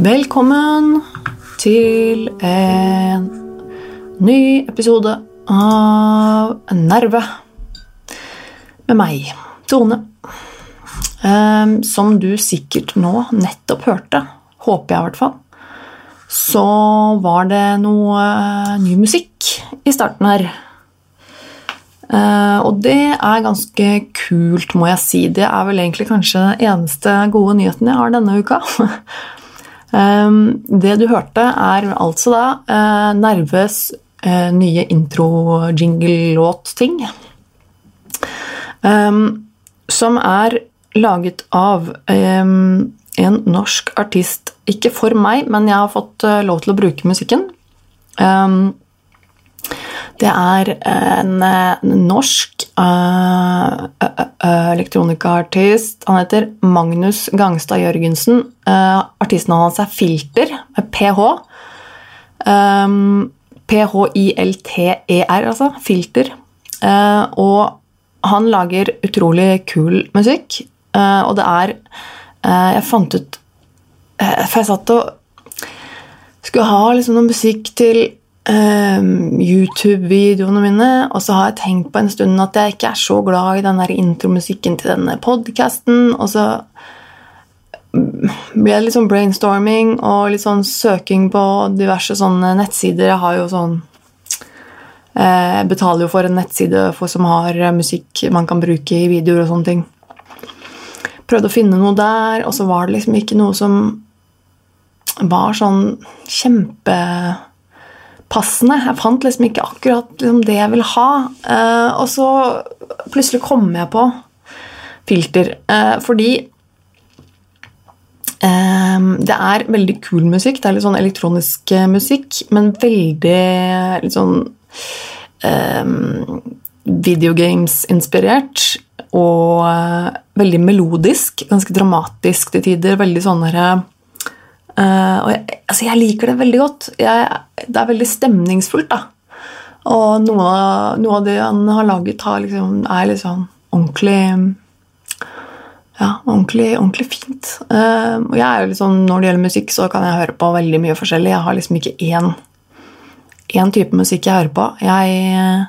Velkommen til en ny episode av Nerve med meg, Tone. Ehm, som du sikkert nå nettopp hørte, håper jeg i hvert fall, så var det noe eh, ny musikk i starten her. Eh, og det er ganske kult, må jeg si. Det er vel egentlig kanskje den eneste gode nyheten jeg har denne uka. Ehm, det du hørte, er altså da eh, Nerves eh, nye intro-jingle-låt-ting. Ehm, som er laget av um, en norsk artist. Ikke for meg, men jeg har fått uh, lov til å bruke musikken. Det er en norsk uh, elektronikaartist. Han heter Magnus Gangstad Jørgensen. Uh, artisten hans er Filter, med ph. Um, P-h-i-l-t-e-r, altså. Filter. Uh, og han lager utrolig kul musikk, og det er Jeg fant ut For jeg satt og skulle ha liksom noe musikk til YouTube-videoene mine. Og så har jeg tenkt på en stund at jeg ikke er så glad i den der intromusikken til denne podkasten. Og så blir det litt sånn brainstorming og litt sånn søking på diverse sånne nettsider. Jeg har jo sånn eh, Jeg betaler jo for en nettside for, som har musikk man kan bruke i videoer og sånne ting. Prøvde å finne noe der, og så var det liksom ikke noe som var sånn kjempepassende. Jeg fant liksom ikke akkurat liksom det jeg ville ha. Eh, og så plutselig kom jeg på filter. Eh, fordi eh, det er veldig kul musikk. Det er litt sånn elektronisk musikk, men veldig litt sånn videogames-inspirert. Og veldig melodisk, ganske dramatisk til tider. Veldig sånn herre Uh, og jeg, altså jeg, liker det veldig godt. Jeg, det er veldig stemningsfullt. da. Og noe, noe, av det han har laget, har liksom, er liksom ordentlig Ja, ordentlig, ordentlig fint. Uh, og jeg er jo liksom, Når det gjelder musikk, så kan jeg høre på veldig mye forskjellig. Jeg har liksom ikke én, én type musikk jeg hører på. Jeg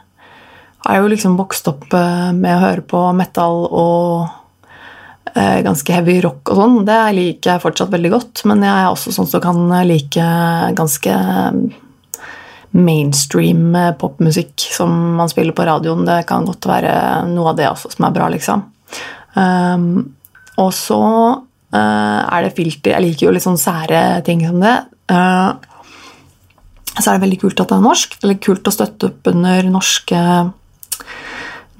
har jo liksom vokst opp med å høre på metal og Eh, ganske heavy rock og sånn. Det liker jeg fortsatt veldig godt. Men jeg er også sånn som kan like ganske mainstream popmusikk som man spiller på radioen. Det kan godt være noe av det også som er bra, liksom. Um, og så er det filter Jeg liker jo litt sånn sære ting som det. Så er det veldig kult at det er norsk. Veldig kult å støtte opp under norske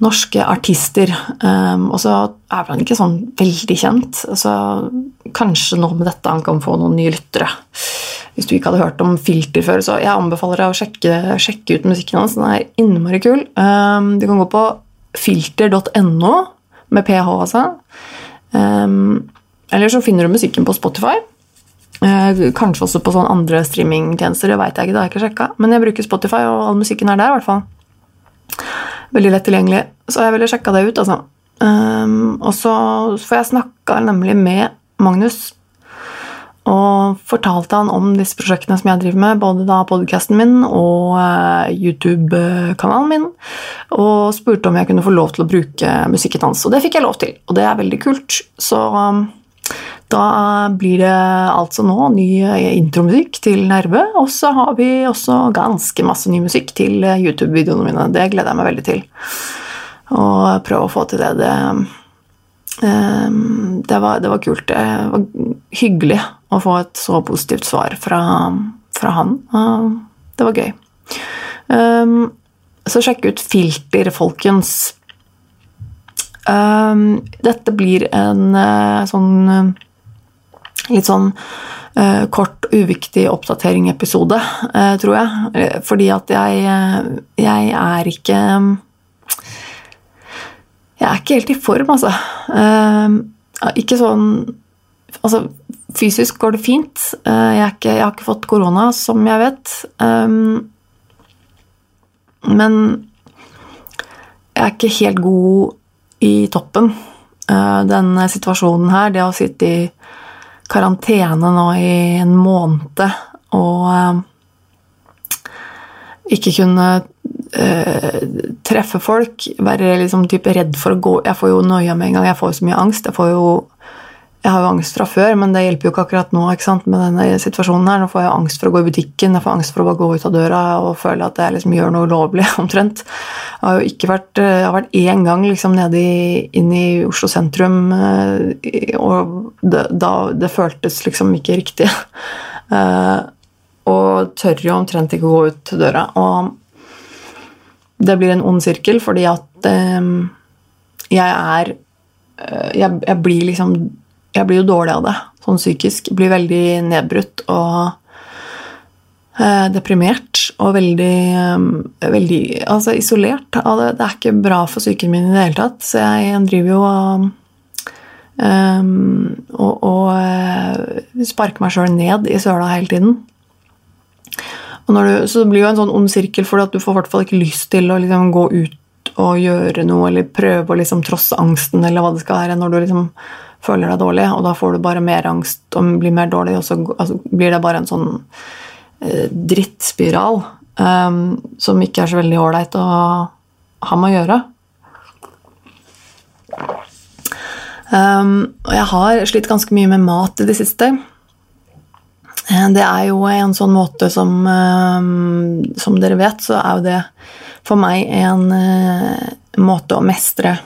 norske artister. Um, og så er han ikke sånn veldig kjent. Altså, kanskje nå med dette han kan få noen nye lyttere. Hvis du ikke hadde hørt om Filter før, så jeg anbefaler deg å sjekke, sjekke ut musikken hans. Den er innmari kul. Um, du kan gå på filter.no, med ph, altså. Um, eller så finner du musikken på Spotify. Uh, kanskje også på sånne andre streamingtjenester. Det vet jeg ikke, det har jeg ikke sjekka. Men jeg bruker Spotify, og all musikken er der. i hvert fall. Veldig lett tilgjengelig. Så jeg ville sjekka det ut, altså. Um, og så får jeg snakka nemlig med Magnus og fortalte han om disse prosjektene som jeg driver med, både da podkasten min og uh, YouTube-kanalen min, og spurte om jeg kunne få lov til å bruke musikken hans. Og det fikk jeg lov til, og det er veldig kult. Så um, da blir det altså nå ny intromusikk til Nerve, og så har vi også ganske masse ny musikk til YouTube-videoene mine. Det gleder jeg meg veldig til og prøve å få til det. Det, ehm, det, var, det var, kult. Det var hyggelig å få et så positivt svar fra, fra han. Det var gøy. Ehm, så sjekk ut Filter, folkens. Ehm, dette blir en eh, sånn litt sånn uh, kort, uviktig oppdatering-episode, uh, tror jeg. Fordi at jeg, jeg er ikke jeg er ikke helt i form, altså. Ikke sånn Altså, fysisk går det fint. Eh, jeg, ikke, jeg har ikke fått korona, som jeg vet. Men jeg er ikke helt god i toppen. Denne situasjonen her, det å sitte i karantene nå i en måned og uh, ikke kunne uh, treffe folk, være liksom type redd for å gå Jeg får jo noia med en gang, jeg får jo så mye angst. Jeg får jo jeg har jo angst fra før, men det hjelper jo ikke akkurat nå ikke sant, med denne situasjonen. her. Nå får jeg angst for å gå i butikken, jeg får angst for å bare gå ut av døra og føle at jeg liksom gjør noe ulovlig, omtrent. Jeg har jo ikke vært Jeg har vært én gang liksom nede inn i Oslo sentrum, eh, og det, da Det føltes liksom ikke riktig. Eh, og tør jo omtrent ikke gå ut døra. Og det blir en ond sirkel fordi at eh, jeg er jeg, jeg blir liksom jeg blir jo dårlig av det, sånn psykisk. Jeg blir veldig nedbrutt og eh, deprimert og veldig, eh, veldig altså isolert det. Er ikke bra for psyken min i det hele tatt, så jeg driver jo og, um, og, og sparker meg sjøl ned i søla hele tiden. Du, så det blir jo en sånn ond sirkel, for du får i hvert fall ikke lyst til å liksom, gå ut og gjøre noe eller prøve å liksom, trosse angsten eller hva det skal være, når du liksom føler deg dårlig, og da får du bare mer angst og blir mer dårlig, og så altså, blir det bare en sånn eh, drittspiral um, som ikke er så veldig ålreit å ha med å gjøre. Um, og jeg har slitt ganske mye med mat i det siste. Eh, det er jo en sånn måte som um, Som dere vet, så er jo det for meg en uh, måte å mestre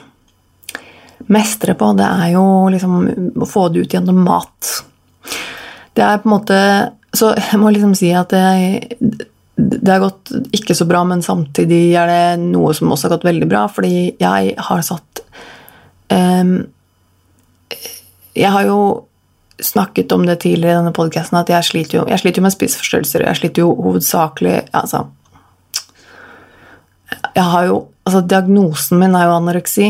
mestre på, det er jo liksom å få det ut gjennom mat. Det er på en måte Så jeg må liksom si at det, det har gått ikke så bra, men samtidig er det noe som også har gått veldig bra, fordi jeg har satt um, Jeg har jo snakket om det tidligere i denne podkasten, at jeg sliter, jo, jeg sliter jo med spiseforstyrrelser. Jeg sliter jo hovedsakelig Altså Jeg har jo Altså, diagnosen min er jo anoreksi.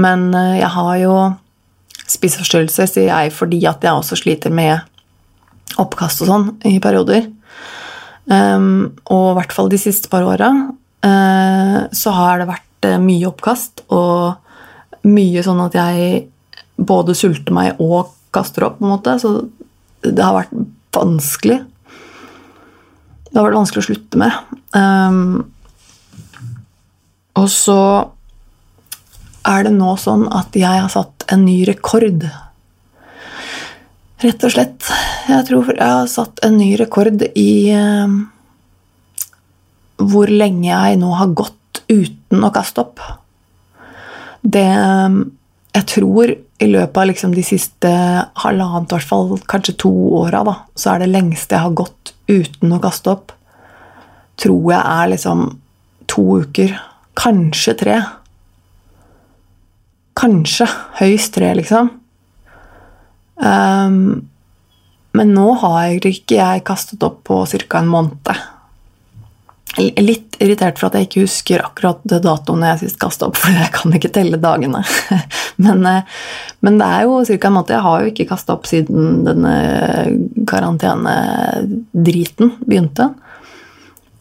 Men eh, jeg har jo spiseforstyrrelse, sier jeg, fordi at jeg også sliter med oppkast og sånn i perioder. Um, og i hvert fall de siste par åra uh, så har det vært uh, mye oppkast og mye sånn at jeg både sulter meg og kaster opp, på en måte. Så det har vært vanskelig. Det har vært vanskelig å slutte med. Um, og så er det nå sånn at jeg har satt en ny rekord. Rett og slett. Jeg tror jeg har satt en ny rekord i eh, hvor lenge jeg nå har gått uten å kaste opp. Det uh, Jeg tror i løpet av liksom de siste halvannet, hvert fall kanskje to åra, så er det lengste jeg har gått uten å kaste opp, tror jeg er liksom to uker. Kanskje tre. Kanskje høyst tre, liksom. Um, men nå har ikke jeg kastet opp på ca. en måned. Litt irritert for at jeg ikke husker akkurat datoen jeg sist kastet opp, for jeg kan ikke telle dagene. men, eh, men, det er jo ca. en måned. Jeg har jo ikke kasta opp siden denne karantenedriten begynte.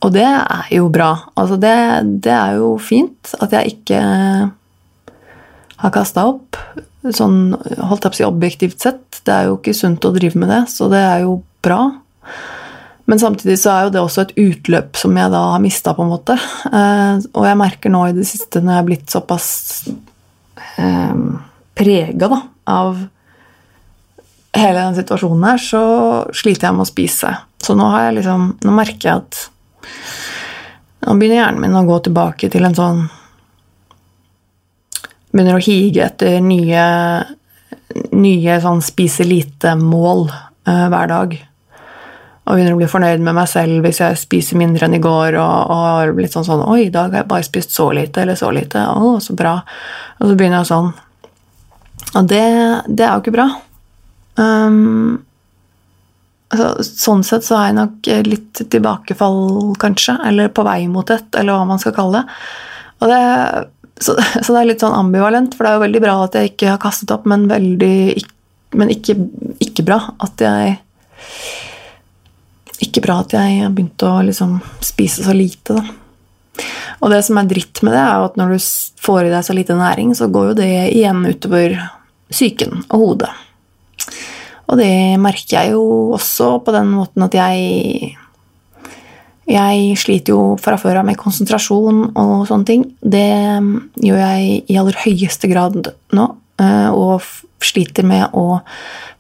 Og det er jo bra. Altså det, det er jo fint at jeg ikke har kasta opp. Sånn holdt jeg på å si objektivt sett. Det er jo ikke sunt å drive med det, så det er jo bra. Men samtidig så er jo det også et utløp som jeg da har mista, på en måte. Eh, og jeg merker nå i det siste, når jeg er blitt såpass eh, prega av hele den situasjonen her, så sliter jeg med å spise. Så nå, har jeg liksom, nå merker jeg at Nå begynner hjernen min å gå tilbake til en sånn begynner å hige etter nye, nye sånn spise lite-mål uh, hver dag. Og begynner å bli fornøyd med meg selv hvis jeg spiser mindre enn i går. Og, og litt sånn sånn Oi, i dag har jeg bare spist så lite eller så lite. Å, så bra. Og så begynner jeg sånn. Og det, det er jo ikke bra. Um, altså, sånn sett så er jeg nok litt tilbakefall, kanskje. Eller på vei mot et, eller hva man skal kalle det. Og det så, så, det er litt sånn ambivalent, for det er jo veldig bra at jeg ikke har kastet opp, men, veldig, men ikke, ikke bra at jeg Ikke bra at jeg har begynt å liksom spise så lite, da. Og det som er dritt med det, er at når du får i deg så lite næring, så går jo det igjen utover psyken og hodet. Og det merker jeg jo også på den måten at jeg Jeg sliter jo fra før av med konsentrasjon og sånne ting. Det gjør jeg i aller høyeste grad nå. Eh, og sliter med å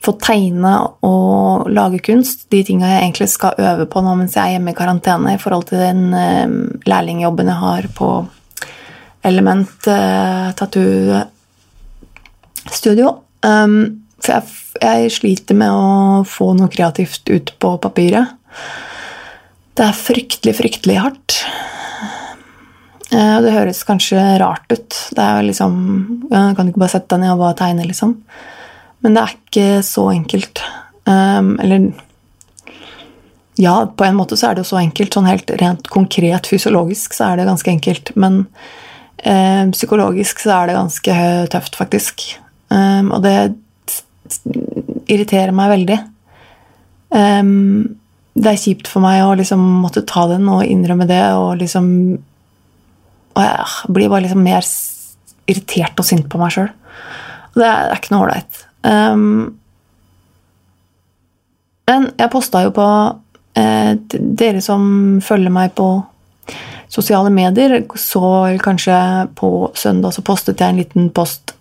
få tegne og lage kunst. De tinga jeg egentlig skal øve på nå mens jeg er hjemme i karantene i forhold til den eh, lærlingjobben jeg har på Element uh, Tattoo Studio. Um, for jeg, sliter med å få noe kreativt ut på papiret. Det er fryktelig, fryktelig hardt. Uh, det høres kanskje rart ut. Det er liksom, jeg Kan du ikke bare sette deg ned og bare tegne, liksom? Men det er ikke så enkelt. Um, eller Ja, på en måte så er det jo så enkelt. Sånn helt rent konkret fysiologisk så er det ganske enkelt. Men uh, psykologisk så er det ganske tøft, faktisk. Um, og det irriterer meg veldig. Um, det er kjipt for meg å liksom måtte ta den og innrømme det og liksom Og jeg blir bare liksom mer irritert og sint på meg sjøl. Det det er ikke noe ålreit. Um, men jeg posta jo på eh, Dere som følger meg på sosiale medier, så kanskje på søndag så postet jeg en liten post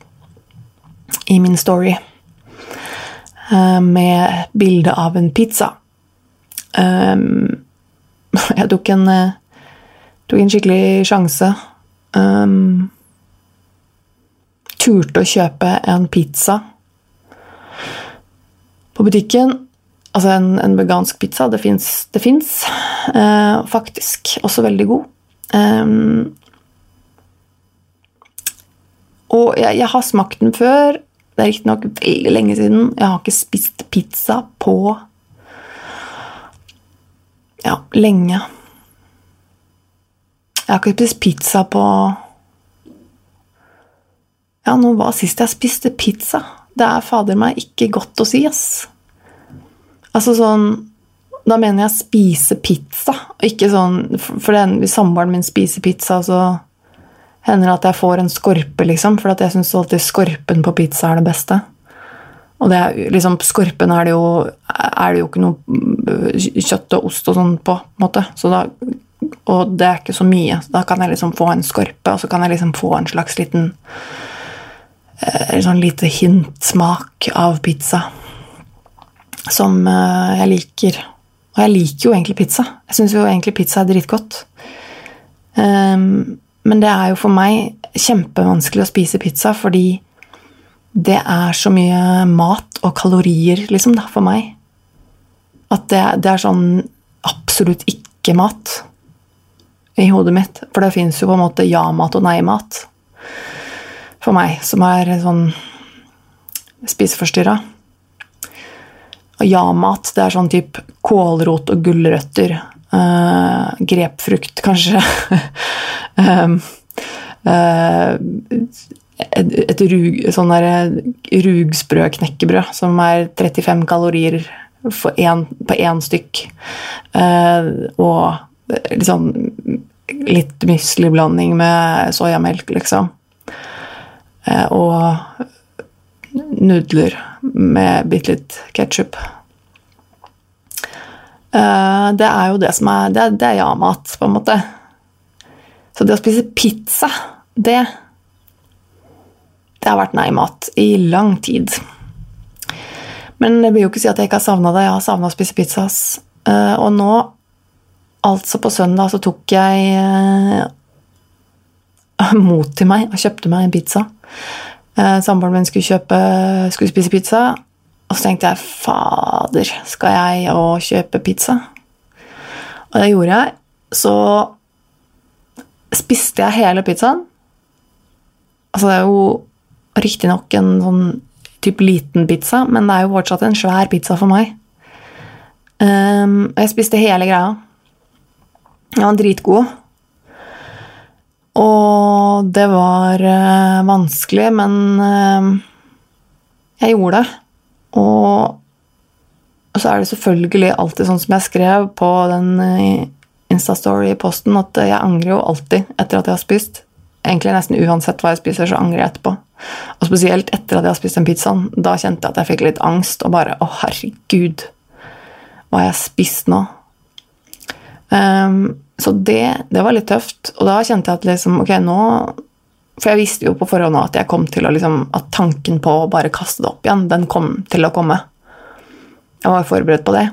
i min story eh, med bilde av en pizza. Um, jeg tok en, eh, tok en skikkelig sjanse. Um, turte å kjøpe en pizza på butikken. Altså en, en vegansk pizza. Det fins uh, faktisk. Også veldig god. Um, og jeg, jeg, har smakt den før. Det er riktignok veldig lenge siden. Jeg har ikke spist pizza på ja, lenge. Jeg har ikke spist pizza på Ja, nå var sist jeg spiste pizza? Det er fader meg ikke godt å si, ass. Altså sånn Da mener jeg spise pizza, ikke sånn For hvis samboeren min spiser pizza, så hender det at jeg får en skorpe, liksom, for jeg syns alltid skorpen på pizza er det beste. Og det liksom, skorpen er det, jo, er det jo ikke noe kjøtt og ost og sånn på, på måte. Så da, og det er ikke så mye. Da kan jeg liksom få en skorpe, og så kan jeg liksom få en slags liten eh, sånn lite hintsmak av pizza. Som eh, jeg liker. Og jeg liker jo egentlig pizza. Jeg syns jo egentlig pizza er dritgodt. Um, men det er jo for meg kjempevanskelig å spise pizza fordi det er så mye mat og kalorier, liksom, da, for meg. At det, det er sånn absolutt ikke-mat i hodet mitt. For det fins jo på en måte ja-mat og nei-mat for meg, som er sånn spiseforstyrra. Og ja-mat, det er sånn type kålrot og gulrøtter. Uh, grepfrukt, kanskje. um, uh, et, et rug, sånn rugsprø-knekkebrød som er 35 kalorier en, på én stykk. Uh, og liksom litt müsliblanding med soyamelk, liksom. og nudler med bitte litt ketsjup. Uh, det er jo det som er Det, det er ja-mat, på en måte. Så det å spise pizza, det Det har vært nei-mat i lang tid. Men det vil jo ikke si at jeg ikke har savna det. Jeg har savna å spise pizza. Eh, og nå, altså på søndag, så tok jeg eh, mot til meg og kjøpte meg en pizza. Samboeren min skulle, kjøpe, skulle spise pizza, og så tenkte jeg fader, skal jeg òg kjøpe pizza? Og det gjorde jeg. Så spiste jeg hele pizzaen. Altså, det er jo riktignok en sånn type liten pizza, men det er jo fortsatt en svær pizza for meg. Um, jeg spiste hele greia. Den var dritgod. Og det var uh, vanskelig, men uh, jeg gjorde det. Og så er det selvfølgelig alltid sånn som jeg skrev på den eh, Instastory-posten, at jeg angrer jo alltid etter at jeg har spist. Egentlig nesten uansett hva jeg spiser, så angrer jeg etterpå. Og spesielt etter at jeg har spist den pizzaen. Da kjente jeg at jeg fikk litt angst og bare Å, herregud, hva har jeg spist nå? Um, så det, det, var litt tøft. Og da kjente jeg at liksom, ok, nå For jeg visste jo på forhånd at jeg kom til å liksom, at tanken på å bare kaste det opp igjen, den kom til å komme. Jeg var forberedt på det.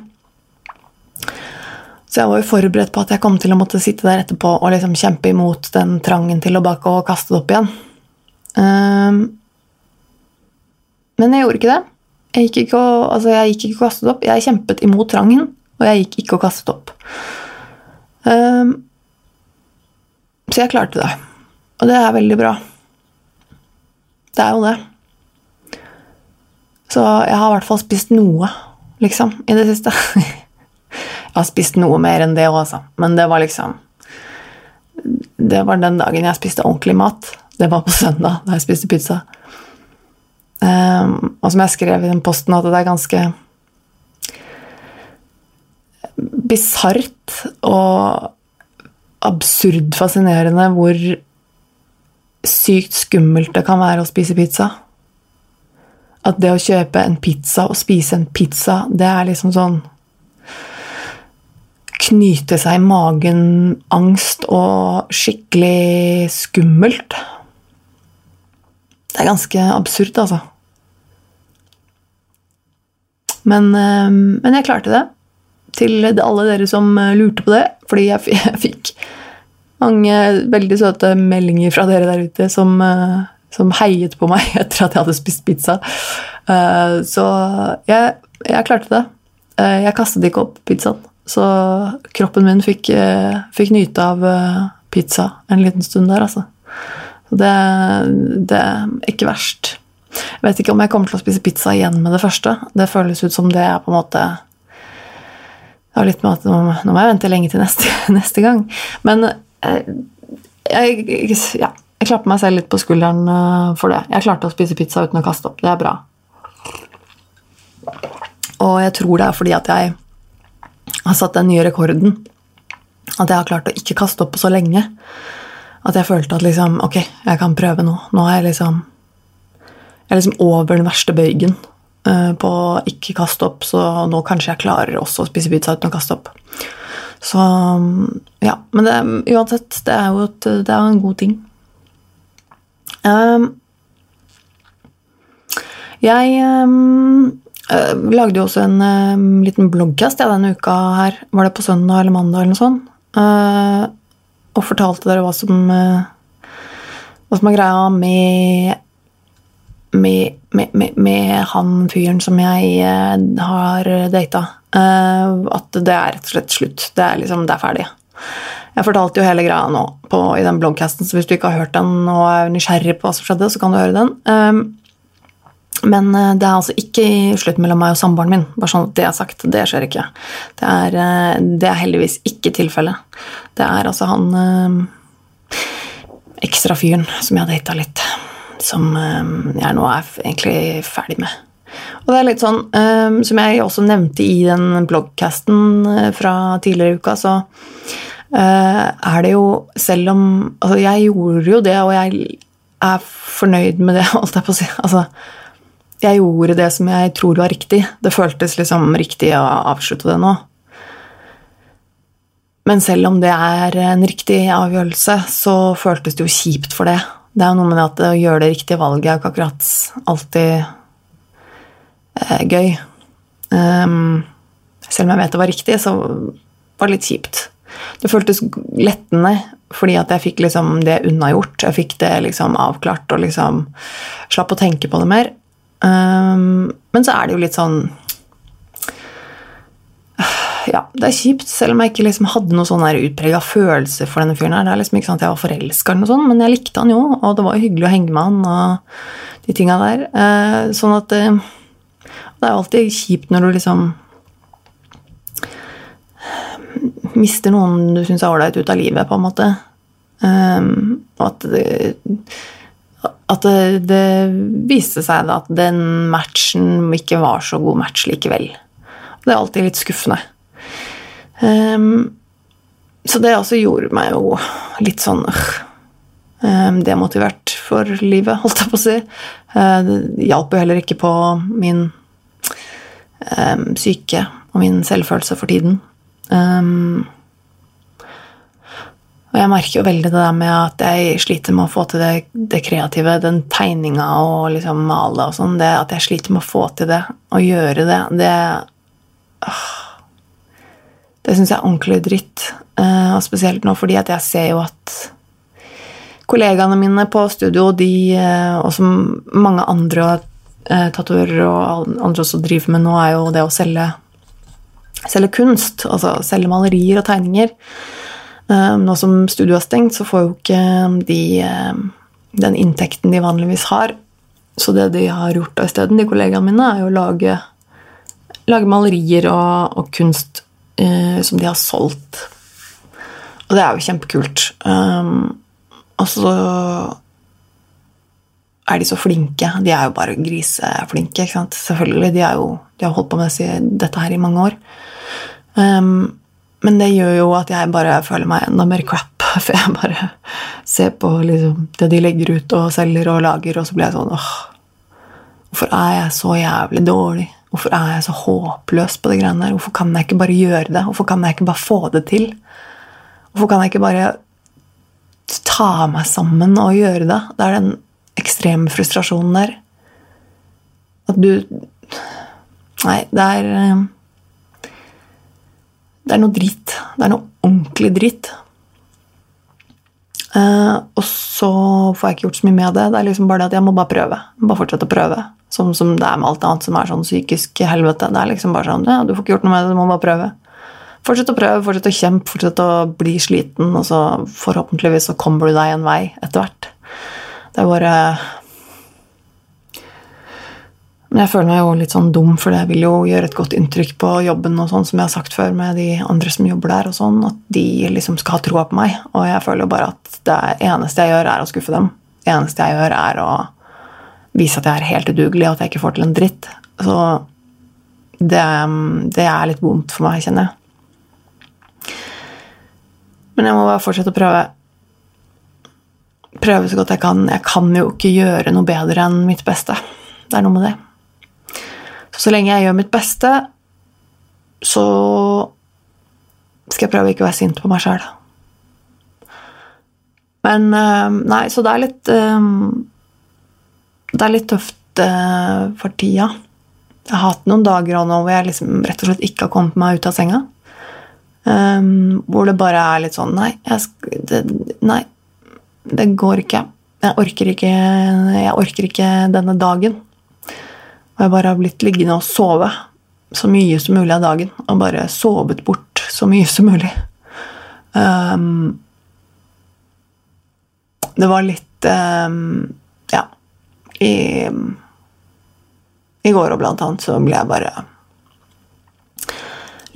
Så jeg var jo forberedt på at jeg kom til å måtte sitte der etterpå og liksom kjempe imot den trangen til å bake og kaste det opp igjen. Um, men jeg gjorde ikke det. Jeg gikk ikke og, altså jeg gikk ikke og kastet opp. Jeg kjempet imot trangen, og jeg gikk ikke og kastet opp. Um, så jeg klarte det. Og det er veldig bra. Det er jo det. Så jeg har i hvert fall spist noe, liksom, i det siste. jeg har spist noe mer enn det òg, altså. Men det var liksom Det var den dagen jeg spiste ordentlig mat. Det var på søndag, da jeg spiste pizza. Um, og som jeg skrev i den posten, at det er ganske bisart og absurd fascinerende hvor sykt skummelt det kan være å spise pizza. At det å kjøpe en pizza og spise en pizza, det er liksom sånn Knyte seg i magen, angst og skikkelig skummelt. Det er ganske absurd, altså. Men, eh, men jeg klarte det til alle dere som eh, lurte på det, fordi jeg, fikk mange veldig søte meldinger fra dere der ute som, eh, som, heiet på meg etter at jeg hadde spist pizza. Så jeg, jeg klarte det. Jeg kastet ikke opp pizzaen, så kroppen min fikk, fikk nyte av pizza en liten stund der, altså. Det, det er ikke verst. Jeg vet ikke om jeg kommer til å spise pizza igjen med det første. Det føles ut som det er på en måte det har litt med at nå, må jeg vente lenge til neste, neste gang. Men eh, jeg, jeg, ja, jeg klapper meg selv litt på skulderen eh, for det. Jeg klarte å spise pizza uten å kaste opp. Det er bra. Og jeg tror det er fordi at jeg har satt den nye rekorden. At jeg har klart å ikke kaste opp på så lenge. At jeg følte at liksom Ok, jeg kan prøve nå. Nå er jeg liksom Jeg er liksom over den verste bøygen. Eh, på ikke kaste opp, så nå kanskje jeg klarer også å spise pizza uten å kaste opp. Så ja. Men det, uansett, det er jo et, det er en god ting. Um, jeg um, lagde jo også en uh, liten bloggkast ja, denne uka her. Var det på søndag eller mandag eller noe sånt? Uh, og fortalte dere hva som, uh, hva som er greia med med, med, med, han fyren som jeg eh, har data. Eh, at det er rett og slett slutt. Det er liksom, det er ferdig. Jeg fortalte jo hele greia nå på, i den bloggcasten, så hvis du ikke har hørt den og er nysgjerrig på hva som skjedde, så kan du høre den. Men det er altså ikke slutt mellom meg og samboeren min. bare sånn at Det er sagt, det skjer ikke. Det er, det er heldigvis ikke tilfellet. Det er altså han øh, ekstra fyren som jeg har data litt som øh, jeg nå er egentlig ferdig med. Og det er litt sånn, øh, Som jeg også nevnte i den bloggcasten eh, fra tidligere i uka, så er det jo Selv om Altså, jeg gjorde jo det, og jeg er fornøyd med det, holdt jeg på å si. Altså, jeg gjorde det som jeg tror var riktig. Det føltes liksom riktig å avslutte det nå. Men selv om det er en riktig avgjørelse, så føltes det jo kjipt for det det er jo noe med at å gjøre det riktige valget er ikke akkurat alltid eh, gøy. Um, selv om jeg vet det var riktig, så var det litt kjipt. Det føltes lettende fordi at jeg fikk liksom det unnagjort. Jeg fikk det liksom avklart og liksom slapp å tenke på det mer. Um, men så er det jo litt sånn ja, det er kjipt, selv om jeg ikke liksom hadde noen sånn utprega følelse for denne fyren. her. Det er liksom ikke sånn at jeg var forelska, men jeg likte han jo, og det var hyggelig å henge med han. og de tinga der. Eh, sånn at eh, det er alltid kjipt når du liksom mister noen du syns er ålreit ut av livet, på en måte. Um, Og at det, at det, det viste seg at den matchen ikke var så god match likevel. Det er alltid litt skuffende. Um, så det også gjorde meg jo litt sånn um, demotivert for livet, holdt jeg på å si. Uh, det hjalp jo heller ikke på min um, syke og min selvfølelse for tiden. Um, og jeg merker jo veldig det der med at jeg sliter med å få til det, det kreative, den tegninga og liksom male og sånn. At jeg sliter med å få til det, og gjøre det, det åh, Det syns jeg er ordentlig dritt. Uh, og spesielt nå fordi at jeg ser jo at kollegaene mine på studio, de, uh, og som mange andre uh, tatoverer og andre også driver med nå, er jo det å selge, selge kunst. Altså selge malerier og tegninger. Ehm, nå som studio er stengt, så får jo ikke de ehm, den inntekten de vanligvis har. Så det de har gjort isteden, de kollegaene mine, er jo å lage, lage malerier og, og kunst eh, som de har solgt. Og det er jo kjempekult. Um, og så er de så flinke. De er jo bare griseflinke. ikke sant? Selvfølgelig, De, jo, de har holdt på med dette her i mange år. Um, men det gjør jo at jeg bare føler meg enda mer crap. For jeg bare ser på liksom, det de legger ut og selger og lager, og så blir jeg sånn åh, Hvorfor er jeg så jævlig dårlig? Hvorfor er jeg så håpløs på de greiene der? Hvorfor kan jeg ikke bare gjøre det? Hvorfor kan jeg ikke bare få det til? Hvorfor kan jeg ikke bare ta meg sammen og gjøre det? Det er den ekstreme frustrasjonen der. At du Nei, det er eh, det er noe drit. Det er noe ordentlig dritt. Uh, og så får jeg ikke gjort så mye med det. Det er liksom bare det at jeg må bare prøve. Bare fortsette å prøve. Som, som det er med alt annet som er sånn psykisk helvete. Det er liksom bare sånn, ja, Du får ikke gjort noe med det, du må bare prøve. Fortsett å prøve, fortsett å kjempe, fortsett å bli sliten, og så forhåpentligvis så kommer du deg en vei etter hvert. Det er bare men jeg føler meg jo litt sånn dum, for det vil jo gjøre et godt inntrykk på jobben, og sånn, som jeg har sagt før med de andre som jobber der, og sånn, at de liksom skal ha troa på meg. Og jeg føler jo bare at det eneste jeg gjør, er å skuffe dem. Det eneste jeg gjør, er å vise at jeg er helt udugelig, og at jeg ikke får til en dritt. Så det, det er litt vondt for meg, kjenner jeg. Men jeg må bare fortsette å prøve. Prøve så godt jeg kan. Jeg kan jo ikke gjøre noe bedre enn mitt beste. Det er noe med det. Så lenge jeg gjør mitt beste, så skal jeg prøve ikke å være sint på meg sjæl. Men eh, Nei, så det er litt eh, Det er litt tøft eh, for tida. Jeg har hatt noen dager nå hvor jeg liksom rett og slett ikke har kommet meg ut av senga. hvor det bare er litt sånn Nei, jeg, det, nei, det går ikke. Jeg orker ikke, jeg orker ikke denne dagen. Og jeg bare har blitt liggende og sove så mye som mulig av dagen. Og bare sovet bort så mye som mulig. Um, det var litt um, Ja. I, I går og blant annet så ble jeg bare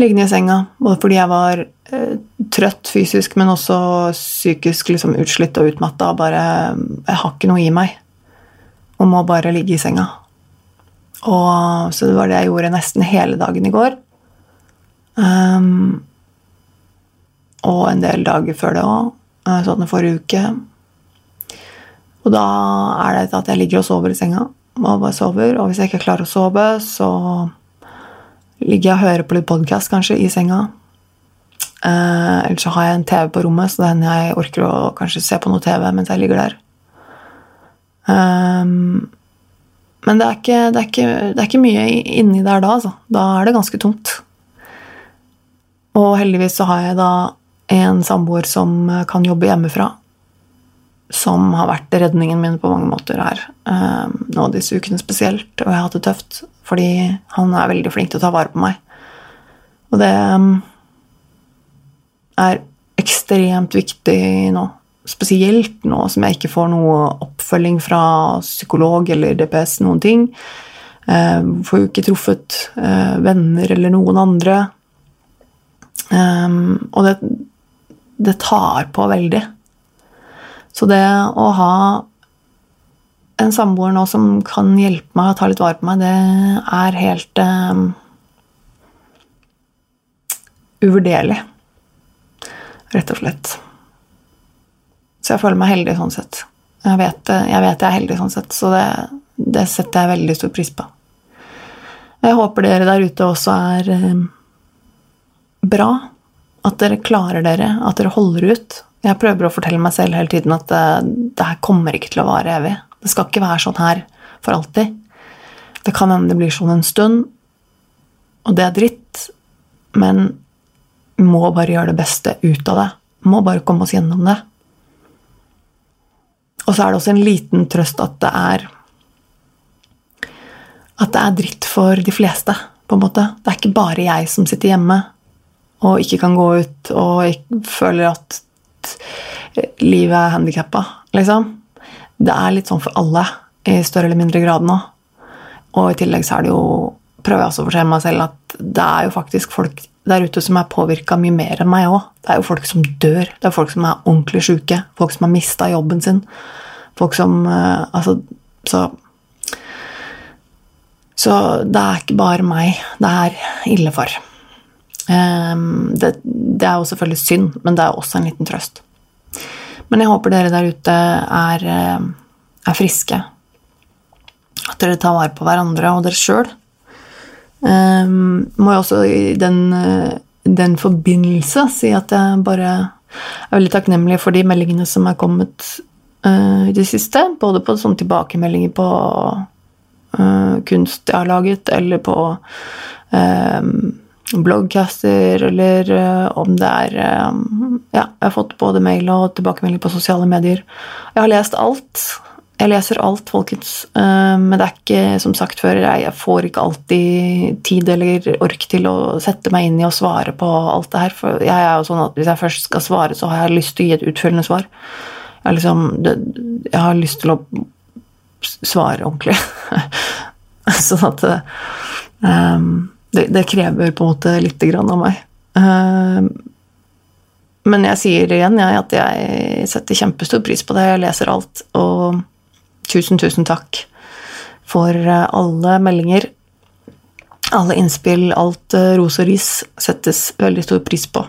liggende i senga. Både fordi jeg var uh, trøtt fysisk, men også psykisk liksom utslitt og utmatta. Bare Jeg har ikke noe i meg og må bare ligge i senga. Og, så det var det jeg gjorde nesten hele dagen i går. Um, og en del dager før det òg. Sånn i forrige uke. Og da er det at jeg ligger og sover i senga. Og bare sover. Og hvis jeg ikke klarer å sove, så ligger jeg og hører på litt podkast kanskje i senga. Uh, Eller så har jeg en TV på rommet, så den jeg orker å kanskje se på noe TV mens jeg ligger der. Um, men det er, ikke, det, er ikke, det er, ikke, mye inni der da, altså. Da er det ganske tomt. Og heldigvis så har jeg da en samboer som kan jobbe hjemmefra. Som har vært redningen min på mange måter her. Um, nå disse ukene spesielt. Og jeg har hatt det tøft, fordi han er veldig flink til å ta vare på meg. Og det um, er ekstremt viktig nå spesielt nå som jeg ikke får noe oppfølging fra psykolog eller DPS, noen ting. Eh, får jo ikke truffet eh, venner eller noen andre. Um, og det, det, tar på veldig. Så det å ha en samboer nå som kan hjelpe meg og ta litt vare på meg, det er helt um, uvurderlig. Rett og slett. Så jeg føler meg heldig sånn sett. Jeg vet, jeg vet jeg er heldig sånn sett, så det, det, setter jeg veldig stor pris på. Jeg håper dere der ute også er um, bra. At dere klarer dere, at dere holder ut. Jeg prøver å fortelle meg selv hele tiden at det, det her kommer ikke til å vare evig. Det skal ikke være sånn her for alltid. Det kan hende det blir sånn en stund, og det er dritt, men må bare gjøre det beste ut av det. Må bare komme oss gjennom det. Og så er det også en liten trøst at det er At det er dritt for de fleste, på en måte. Det er ikke bare jeg som sitter hjemme og ikke kan gå ut og føler at livet er handikappa, liksom det er litt sånn for alle i større eller mindre grad nå. Og i tillegg så er det jo prøver jeg også å fortelle meg selv at det er jo faktisk folk der ute som er påvirka mye mer enn meg òg. Det er jo folk som dør. Det er folk som er ordentlig sjuke. Folk som har mista jobben sin. Folk som uh, Altså, så Så det er ikke bare meg det er ille for. Um, det, det, er jo selvfølgelig synd, men det er også en liten trøst. Men jeg håper dere der ute er, eh, er friske. At dere tar vare på hverandre og dere sjøl. Um, ehm, må jeg også i den, eh, den, forbindelse si at jeg bare er veldig takknemlig for de meldingene som er kommet uh, i det siste. Både på sånne tilbakemeldinger på uh, kunst jeg har laget, eller på um, bloggcaster, eller uh, om det er um, Ja, jeg har fått både mail og tilbakemelding på sosiale medier. Jeg har lest alt. Jeg leser alt, folkens. Uh, men det er ikke, som sagt før, jeg, får ikke alltid tid eller ork til å sette meg inn i og svare på alt det her. For jeg er jo sånn at hvis jeg først skal svare, så har jeg lyst til å gi et utfølgende svar. Jeg, liksom, jeg har lyst til å svare ordentlig. sånn at um, det, det, krever på en måte lite grann av meg. Um, men jeg sier igjen jeg, at jeg setter kjempestor pris på det. Jeg leser alt. Og tusen, tusen takk for eh, alle meldinger. Alle innspill, alt uh, ros og ris settes veldig stor pris på.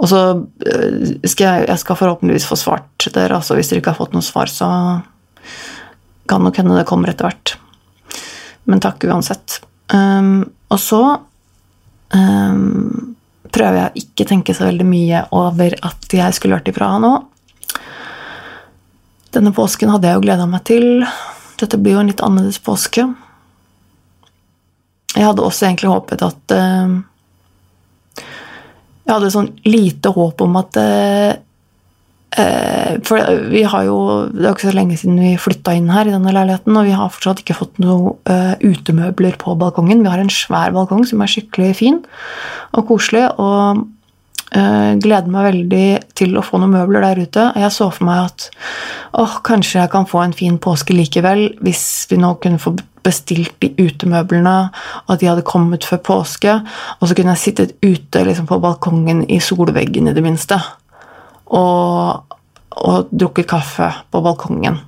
Og så uh, skal jeg, jeg skal forhåpentligvis få svart dere, altså hvis dere ikke har fått noe svar, så kan nok hende det kommer etter hvert. Men takk uansett. Um, og så um, prøver jeg å ikke tenke så veldig mye over at jeg skulle vært i Praha nå. Denne påsken hadde jeg jo gleda meg til. Dette blir jo en litt annerledes påske. Jeg hadde også egentlig håpet at uh, Jeg hadde sånn lite håp om at uh, Eh, for vi har jo Det er ikke så lenge siden vi flytta inn her i denne leiligheten, og vi har fortsatt ikke fått noe uh, utemøbler på balkongen. Vi har en svær balkong som er skikkelig fin og koselig, og gleder meg veldig til å få noen møbler der ute. Jeg så for meg at åh, kanskje jeg kan få en fin påske likevel, hvis vi nå kunne få bestilt de utemøblene, og at de hadde kommet før påske. Og så kunne jeg sittet ute liksom, på balkongen i solveggen, i det minste og, og drukket kaffe på balkongen.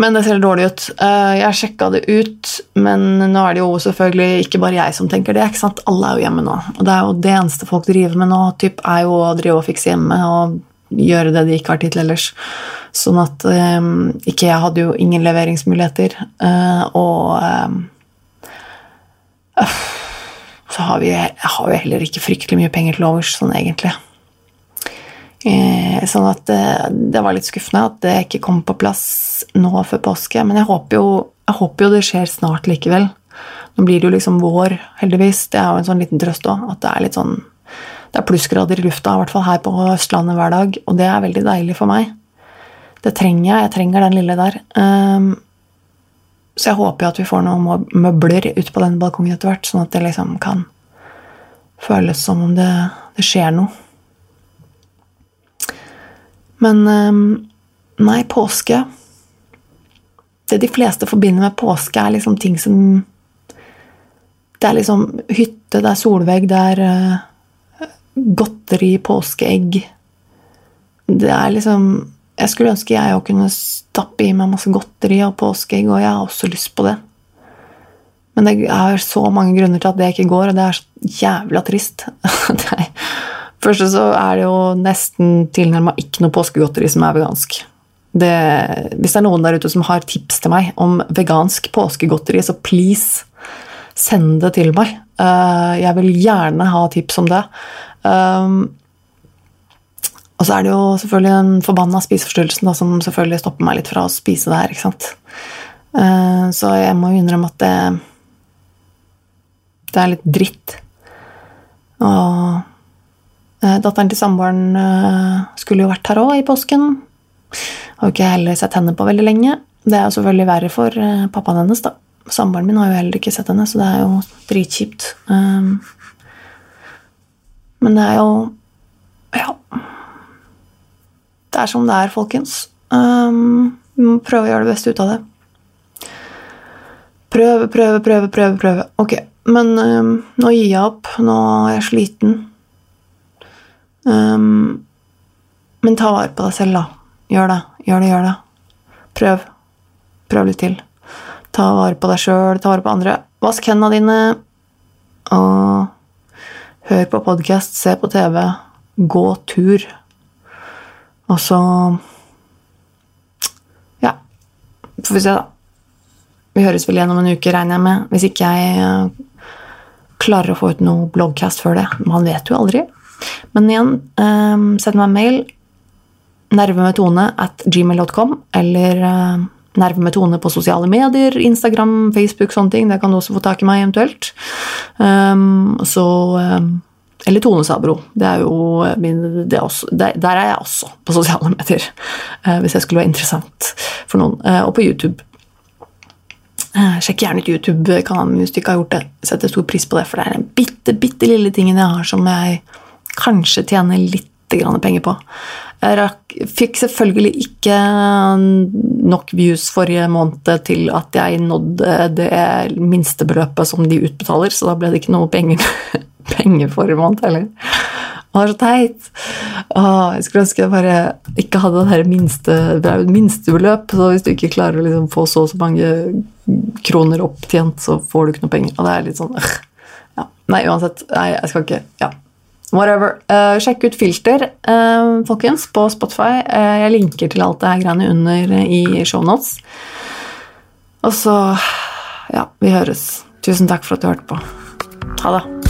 Men det ser dårlig ut. Eh, jeg sjekka det ut, men nå er det jo selvfølgelig ikke bare jeg som tenker det. ikke sant? Alle er jo hjemme nå. Og det er jo det eneste folk driver med nå, typ, er jo å drive og fikse hjemme og gjøre det de ikke har tid til ellers. Sånn at um, ikke jeg hadde jo ingen leveringsmuligheter. Uh, og um, så har vi, har vi heller ikke fryktelig mye penger til overs, sånn egentlig. Eh, sånn at det, det, var litt skuffende at det ikke kom på plass nå før påske. Men jeg håper jo, jeg håper jo det skjer snart likevel. Nå blir det jo liksom vår, heldigvis. Det er jo en sånn liten trøst òg. At det er litt sånn Det er plussgrader i lufta, i hvert fall her på Østlandet hver dag. Og det er veldig deilig for meg. Det trenger jeg. Jeg trenger den lille der. Um, så jeg håper jo at vi får noen møbler ut på den balkongen etter hvert, sånn at det liksom kan føles som om det, det skjer noe. Men ehm, nei, påske Det de fleste forbinder med påske, er liksom ting som Det er liksom hytte, det er solvegg, det er uh, godteri, påskeegg det er liksom Jeg skulle ønske jeg òg kunne stappe i meg masse godteri og påskeegg, og jeg har også lyst på det. Men det er så mange grunner til at det ikke går, og det er så jævla trist. Først så er det jo nesten tilnærma ikke noe påskegodteri som er vegansk. Det, hvis det er noen der ute som har tips til meg om vegansk påskegodteri, så please send det til meg. Uh, jeg vil gjerne ha tips om det. Um, og så er det jo selvfølgelig den forbanna spiseforstyrrelsen da, som selvfølgelig stopper meg litt fra å spise det her. ikke sant? Uh, så jeg må jo innrømme at det det er litt dritt. Og datteren til samboeren uh, skulle jo vært her òg i påsken. Har ikke heller sett henne på veldig lenge. Det er jo selvfølgelig verre for pappaen hennes, da. Samboeren min har jo heller ikke sett henne, så det er jo dritkjipt. Um, men det er jo Ja. Det er som det er, folkens. Um, vi må prøve å gjøre det beste ut av det. Prøve, prøve, prøve, prøve. prøve. Ok, men um, nå gir jeg opp. Nå er jeg sliten. Um, men ta vare på deg selv, da. Gjør det. Gjør det, gjør det. Prøv. Prøv litt til. Ta vare på deg sjøl, ta vare på andre. Vask hendene dine. Og hør på podkast, se på TV, gå tur. Og så Ja. Får vi se, da. Vi høres vel igjen en uke, regner jeg med. Hvis ikke jeg uh, klarer å få ut noe bloggcast før det. Man vet jo aldri. Men igjen, um, send meg en mail. Nervemetone at gmail.com. Eller uh, nervemetone på sosiale medier. Instagram, Facebook, sånne ting. Der kan du også få tak i meg eventuelt. Um, så um, eller Tone Sabro. Det er jo min, er også, der, er jeg også på sosiale medier. Uh, hvis jeg skulle være interessant for noen. Uh, og på YouTube. Sjekk gjerne ut YouTube-kanalen hvis du ikke har gjort det. Setter stor pris på det, for det er den bitte, bitte lille tingen jeg har som jeg kanskje tjener litt penger på. Jeg fikk selvfølgelig ikke nok views forrige måned til at jeg nådde det minstebeløpet som de utbetaler, så da ble det ikke noe penger penger forrige måned heller. Det var så teit! Åh, jeg skulle ønske jeg bare ikke hadde det minste, det er. Så hvis du ikke klarer å liksom få så og så mange kroner opptjent, så får du ikke noe penger. Og det er litt sånn ja. Nei, uansett. Nei, jeg skal ikke Ja. Whatever. Uh, sjekk ut Filter, uh, folkens, på Spotify. Uh, jeg linker til alt det her greiene under i shownotes. Og så Ja, vi høres. Tusen takk for at du hørte på. Ha det.